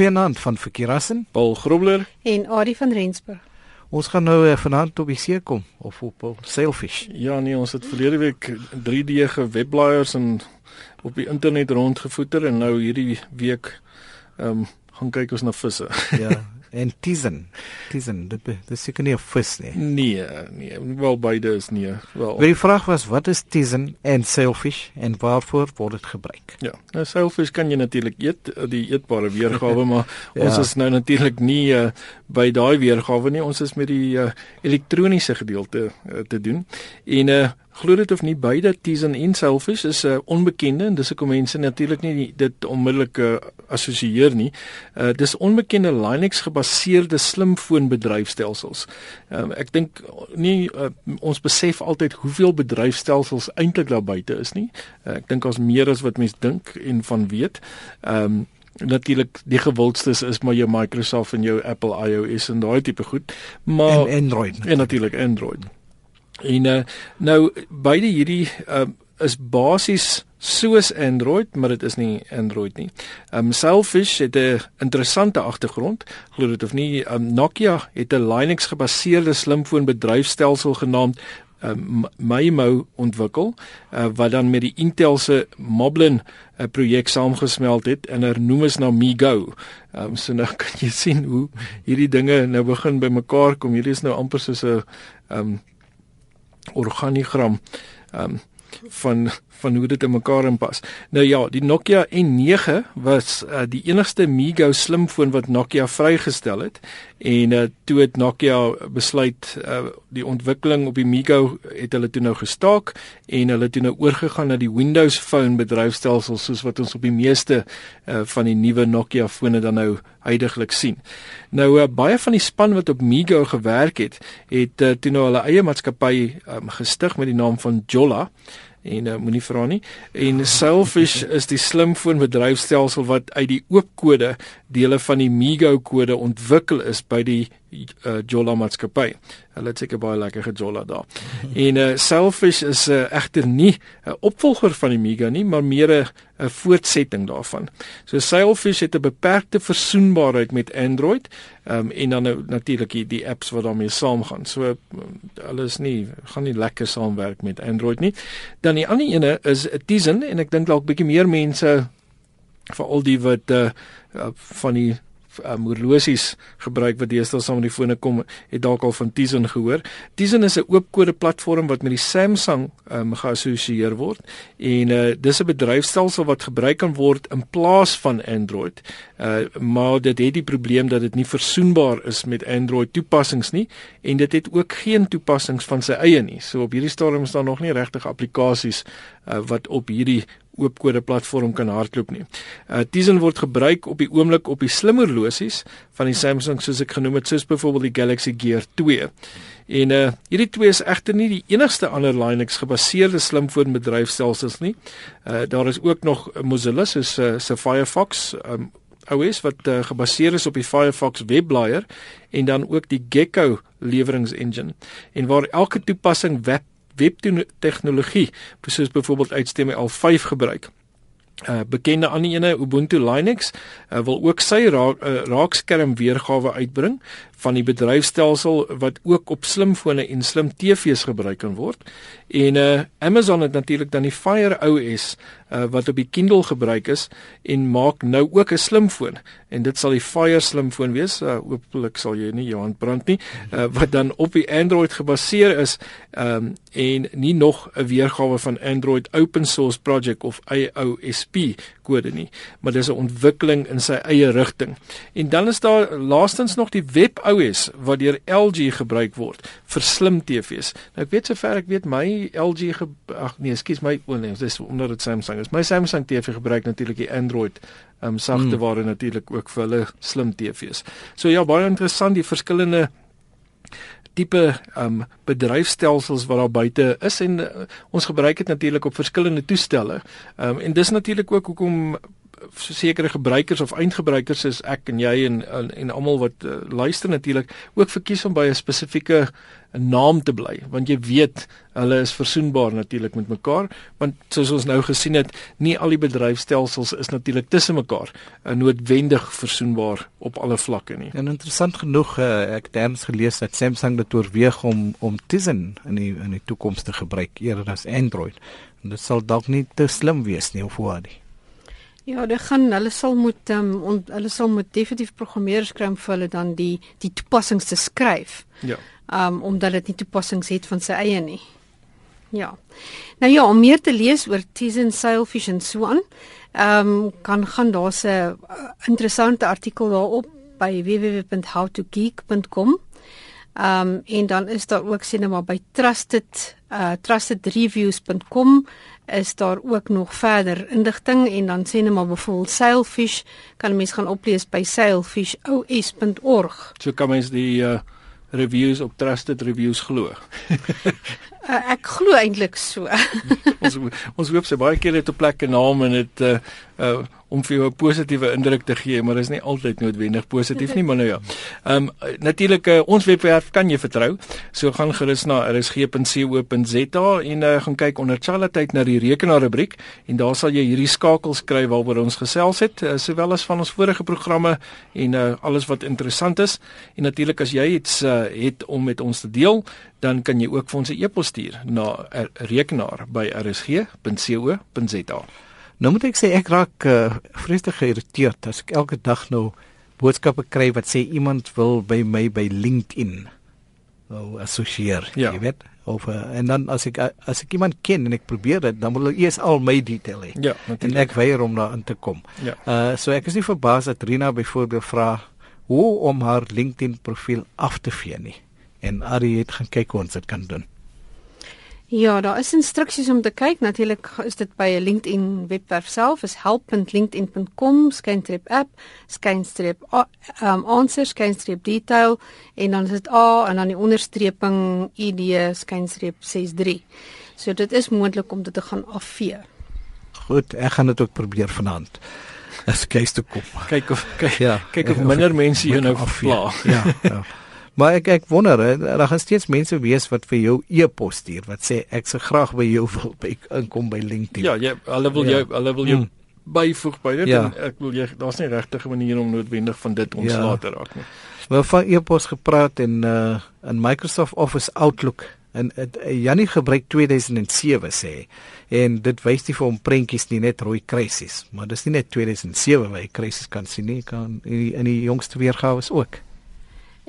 Goeienaand van Verkeerassen, Paul Grobler en Adie van Rensburg. Ons gaan nou uh, vanaand op die see kom of op Sailfish. Ja nee, ons het verlede week 3D webblaaiers en op die internet rondgevoeter en nou hierdie week ehm um, gaan kyk ons na visse. Ja, en tizen. Tizen, dit dit seker nie 'n vis nie. Nee, nee, wel beide is nee. Wel. Die vraag was wat is tizen en sailfish en waarvoor word dit gebruik? Ja, nou sailfish kan jy natuurlik eet, die eetbare weergawe, maar ja. ons is nou natuurlik nie uh, by daai weergawe nie. Ons is met die uh, elektroniese gedeelte uh, te doen. En uh, glo dit of nie beide Tizen en Selfish is 'n uh, onbekende en dis hoekom mense natuurlik nie dit onmiddellik uh, assosieer nie. Uh dis onbekende Linux gebaseerde slimfoon bedryfstelsels. Um, ek dink nie uh, ons besef altyd hoeveel bedryfstelsels eintlik daar buite is nie. Uh, ek dink ons meer as wat mense dink en van weet. Um natuurlik die gewildstes is maar jou Microsoft en jou Apple iOS en daai tipe goed maar en Android en natuurlik Android. En uh, nou beide hierdie uh, is basies soos Android, maar dit is nie Android nie. Um Selfish het 'n interessante agtergrond, glo dit of nie. Um Nokia het 'n Linux gebaseerde slimfoon bedryfstelsel genaamd um, Maimo ontwikkel uh, wat dan met die Intel se Moblin 'n uh, projek saamgesmelt het en er noem is nou MiGo. Um, so nou kan jy sien hoe hierdie dinge nou begin bymekaar kom. Hierdie is nou amper soos 'n um organigram um van van hoe dit in mekaar inpas. Nou ja, die Nokia N9 was uh, die enigste MiGo slimfoon wat Nokia vrygestel het en uh, toe het Nokia besluit uh, die ontwikkeling op die MiGo het hulle toe nou gestaak en hulle toe nou oorgegaan na die Windows Phone bedryfstelsel soos wat ons op die meeste uh, van die nuwe Nokia fone dan nou heidaglik sien. Nou uh, baie van die span wat op MiGo gewerk het, het uh, toe nou hulle eie maatskappy um, gestig met die naam van Jolla en uh, moenie vra nie. En Selfish is die slimfoon bedryfstelsel wat uit die oop kode dele van die Migo kode ontwikkel is by die uh, Jolla maatskappy. Hulle het seker baie lekker gejolla daar. En uh, Selfish is uh, egter nie 'n uh, opvolger van die Migo nie, maar meer 'n 'n voortsetting daarvan. So Selfish het 'n beperkte versoenbaarheid met Android, um, en dan nou natuurlik die, die apps wat daarmee saamgaan. So uh, hulle is nie gaan nie lekker saamwerk met Android nie. Dan die ander ene is Tizen en ek dink dalk bietjie meer mense veral die wat uh, van die um, horlosies gebruik wat deesdae saam met die fone kom, het dalk al van Tizen gehoor. Tizen is 'n oop kode platform wat met die Samsung um, geassosieer word en uh, dis 'n bedryfstelsel wat gebruik kan word in plaas van Android. Uh, maar dit het die probleem dat dit nie versoenbaar is met Android toepassings nie en dit het ook geen toepassings van sy eie nie. So op hierdie stadium is daar nog nie regtig applikasies uh, wat op hierdie oop kode platform kan hardloop nie. Uh Tizen word gebruik op die oomblik op die slim horlosies van die Samsung soos ek genoem het, soos byvoorbeeld die Galaxy Gear 2. En uh hierdie twee is egter nie die enigste ander Linux gebaseerde slimfoon bedryfstelsels nie. Uh daar is ook nog Mozilla se uh, se Firefox um, OS wat uh, gebaseer is op die Firefox webblaaier en dan ook die Gecko leweringsengine en waar elke toepassing web webtegnologie soos byvoorbeeld HTML5 gebruik. Uh bekende ander ene Ubuntu Linux uh, wil ook sy raak, uh, raakskerm weergawe uitbring van die bedryfstelsel wat ook op slimfone en slim TV's gebruik kan word. En uh Amazon het natuurlik dan die Fire OS uh wat op die Kindle gebruik is en maak nou ook 'n slimfoon en dit sal die Fire slimfoon wees. Uh hopelik sal jy nie jou hand brand nie. Uh wat dan op die Android gebaseer is um en nie nog 'n weergawe van Android open source project of AOSP kode nie, maar dis 'n ontwikkeling in sy eie rigting. En dan is daar laastens nog die Web OS wat deur LG gebruik word vir slim TV's. Nou ek weet sover ek weet my LG ag nee, ekskuus my o nee, dis omdat dit Samsung is. My Samsung TV gebruik natuurlik die Android ehm um, sagteware hmm. natuurlik ook vir hulle slim TV's. So ja, baie interessant die verskillende tipe um bedryfstelsels wat daar buite is en uh, ons gebruik dit natuurlik op verskillende toestelle. Um en dis natuurlik ook hoekom sekere gebruikers of eindgebruikers soos ek en jy en en, en almal wat uh, luister natuurlik ook verkies om by 'n spesifieke 'n naam te bly want jy weet hulle is versoenbaar natuurlik met mekaar want soos ons nou gesien het nie al die bedryfstelsels is natuurlik tussen mekaar uh, noodwendig versoenbaar op alle vlakke nie. En interessant genoeg uh, ek het eens gelees dat Samsung dit oorweeg om om Tizen in die in die toekoms te gebruik eerder as Android. En dit sal dalk nie te slim wees nie of hoe dit. Ja, dit gaan hulle sal moet um, on, hulle sal moet definitief programmeerders kry om vir hulle dan die die toepassings te skryf. Ja. Um omdat dit nie toepassings het van sy eie nie. Ja. Nou ja, om meer te lees oor Tizen Sailfish en so aan, um kan gaan daar's 'n uh, interessante artikel daarop by www.howtogeek.com. Um en dan is daar ook sien maar by trusted uh trustedreviews.com is daar ook nog verder inligting en dan sê net maar byvoorbeeld sailfish kan mense gaan oplees by sailfishos.org. So kan mens die uh reviews op trusted reviews glo. uh, ek glo eintlik so. ons ons hoop sy baie keer het op plekke naam en dit uh uh om vir jou 'n positiewe indruk te gee, maar dit is nie altyd noodwendig positief nie, maar nou ja. Ehm um, natuurlik uh, ons webwerf kan jy vertrou. So gaan gerus na rsg.co.za en uh, gaan kyk onder Charlatheid na die rekenaar rubriek en daar sal jy hierdie skakels kry waaroor ons gesels het, uh, sowel as van ons vorige programme en uh, alles wat interessant is. En natuurlik as jy iets uh, het om met ons te deel, dan kan jy ook vir ons 'n e-pos stuur na rekenaar by rsg.co.za. Nou moet ek sê ek raak uh, vreeslik geïrriteerd as ek elke dag nou boodskappe kry wat sê iemand wil by my by LinkedIn nou assosieer, ja. jy weet, of uh, en dan as ek as ek iemand ken en ek probeer dit, dan wil hulle eers al my detail hê. Ja, en ek weier om daar in te kom. Ja. Uh so ek is nie verbaas dat Rina byvoorbeeld vra hoe om haar LinkedIn profiel af te vee nie. En Ari het gaan kyk hoe ons dit kan doen. Ja, daar is instruksies om te kyk. Natuurlik is dit by 'n LinkedIn webwerf self, is help.linkedin.com, skynstreep app, skynstreep um answer, skynstreep detail en dan is dit A en dan die onderstreping ID skynstreep 63. So dit is moontlik om dit te gaan afvee. Goed, ek gaan dit ook probeer vanaand. As keuse te kom. Kyk of kyk, ja, kyk of minder mense jou nou afvla. Ja, ja. Maar ek ek wonder, daar gaan steeds mense wees wat vir jou e-pos stuur wat sê ek se graag by jou wil by inkom by LinkedIn. Ja, jy hulle wil ja. jou hulle wil jou byvoeg by dit ja. en ek wil jy daar's nie regtig 'n manier om noodwendig van dit ontslae ja. te raak nie. Wel van e-pos gepraat en uh in Microsoft Office Outlook en uh, Janie gebruik 2007 sê en dit wys nie vir hom prentjies nie net rooi kruisies, maar dis nie net 2007 waar jy kruisies kan sien nie, kan in die, in die jongste weergawe is ook.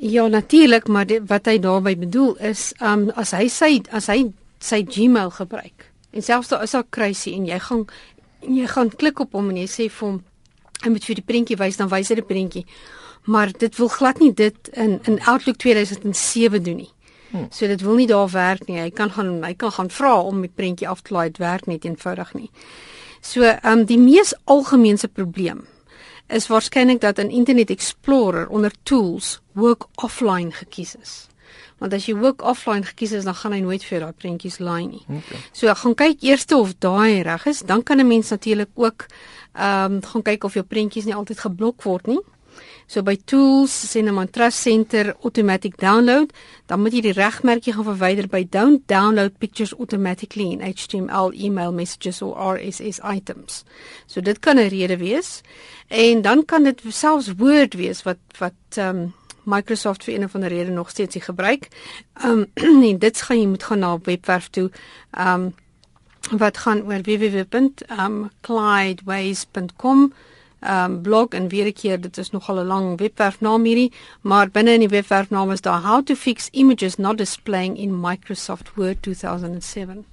Ja, natuurlik, maar dit, wat hy daarmee bedoel is, um as hy sy as hy sy Gmail gebruik en selfs daar is 'n kruisie en jy gaan en jy gaan klik op hom en jy sê vir hom hy moet vir die prentjie wys, dan wys hy die prentjie. Maar dit wil glad nie dit in in Outlook 2007 doen nie. Hmm. So dit wil nie daar werk nie. Hy kan gaan hy kan gaan vra om die prentjie af te laai, dit werk net eenvoudig nie. So, ehm um, die mees algemeenste probleem is waarskynlik dat in Internet Explorer onder tools work offline gekies is. Want as jy work offline gekies is, dan gaan hy nooit vir daai prentjies laai nie. Okay. So gaan kyk eers of daai reg is, dan kan 'n mens natuurlik ook ehm um, gaan kyk of jou prentjies nie altyd geblok word nie. So by tools sien 'n Trust Center automatic download, dan moet jy die regmerkie gaan verwyder by don't download pictures automatically in HTML email messages or RSS items. So dit kan 'n rede wees. En dan kan dit selfs Word wees wat wat um Microsoft vir een of ander rede nog steeds nie gebruik. Um nee, dit gaan jy moet gaan na webwerf toe. Um wat gaan oor www.clydeways.com um blog en weer 'n keer dit is nogal 'n lang webwerfnaam hierdie maar binne in die webwerfnaam is daar how to fix images not displaying in Microsoft Word 2007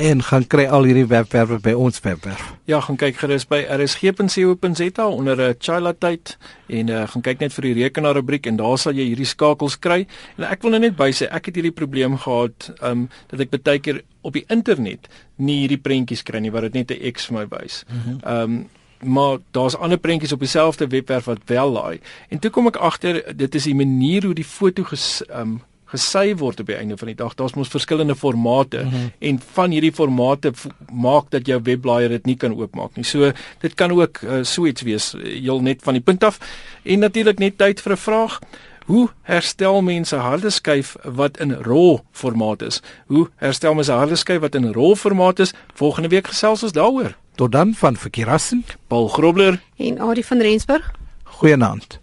en gaan kry al hierdie webwerwe by ons webwerf. Ja, gaan kyk gerus by rsg.co.za onder 'n uh, Chila tyd en uh, gaan kyk net vir die rekenaar rubriek en daar sal jy hierdie skakels kry. En ek wil nou net bysê ek het hierdie probleem gehad um dat ek baie keer op die internet nie hierdie prentjies kry nie wat dit net 'n X vir my wys. Mm -hmm. Um maar daar's ander prentjies op dieselfde webwerf wat wel laai. En toe kom ek agter dit is die manier hoe die foto ges, um, gesy word op die einde van die dag. Daar's mos verskillende formate mm -hmm. en van hierdie formate maak dat jou webblaaier dit nie kan oopmaak nie. So dit kan ook uh, so iets wees heel net van die punt af. En natuurlik net tyd vir 'n vraag. Hoe herstel mense harde skyf wat in RAW formaat is? Hoe herstel mense harde skyf wat in RAW formaat is? Volgende week gesels ons daaroor. Tot dan van Verkeerassen, Paul Grobler en Adie van Rensburg. Goeienaand.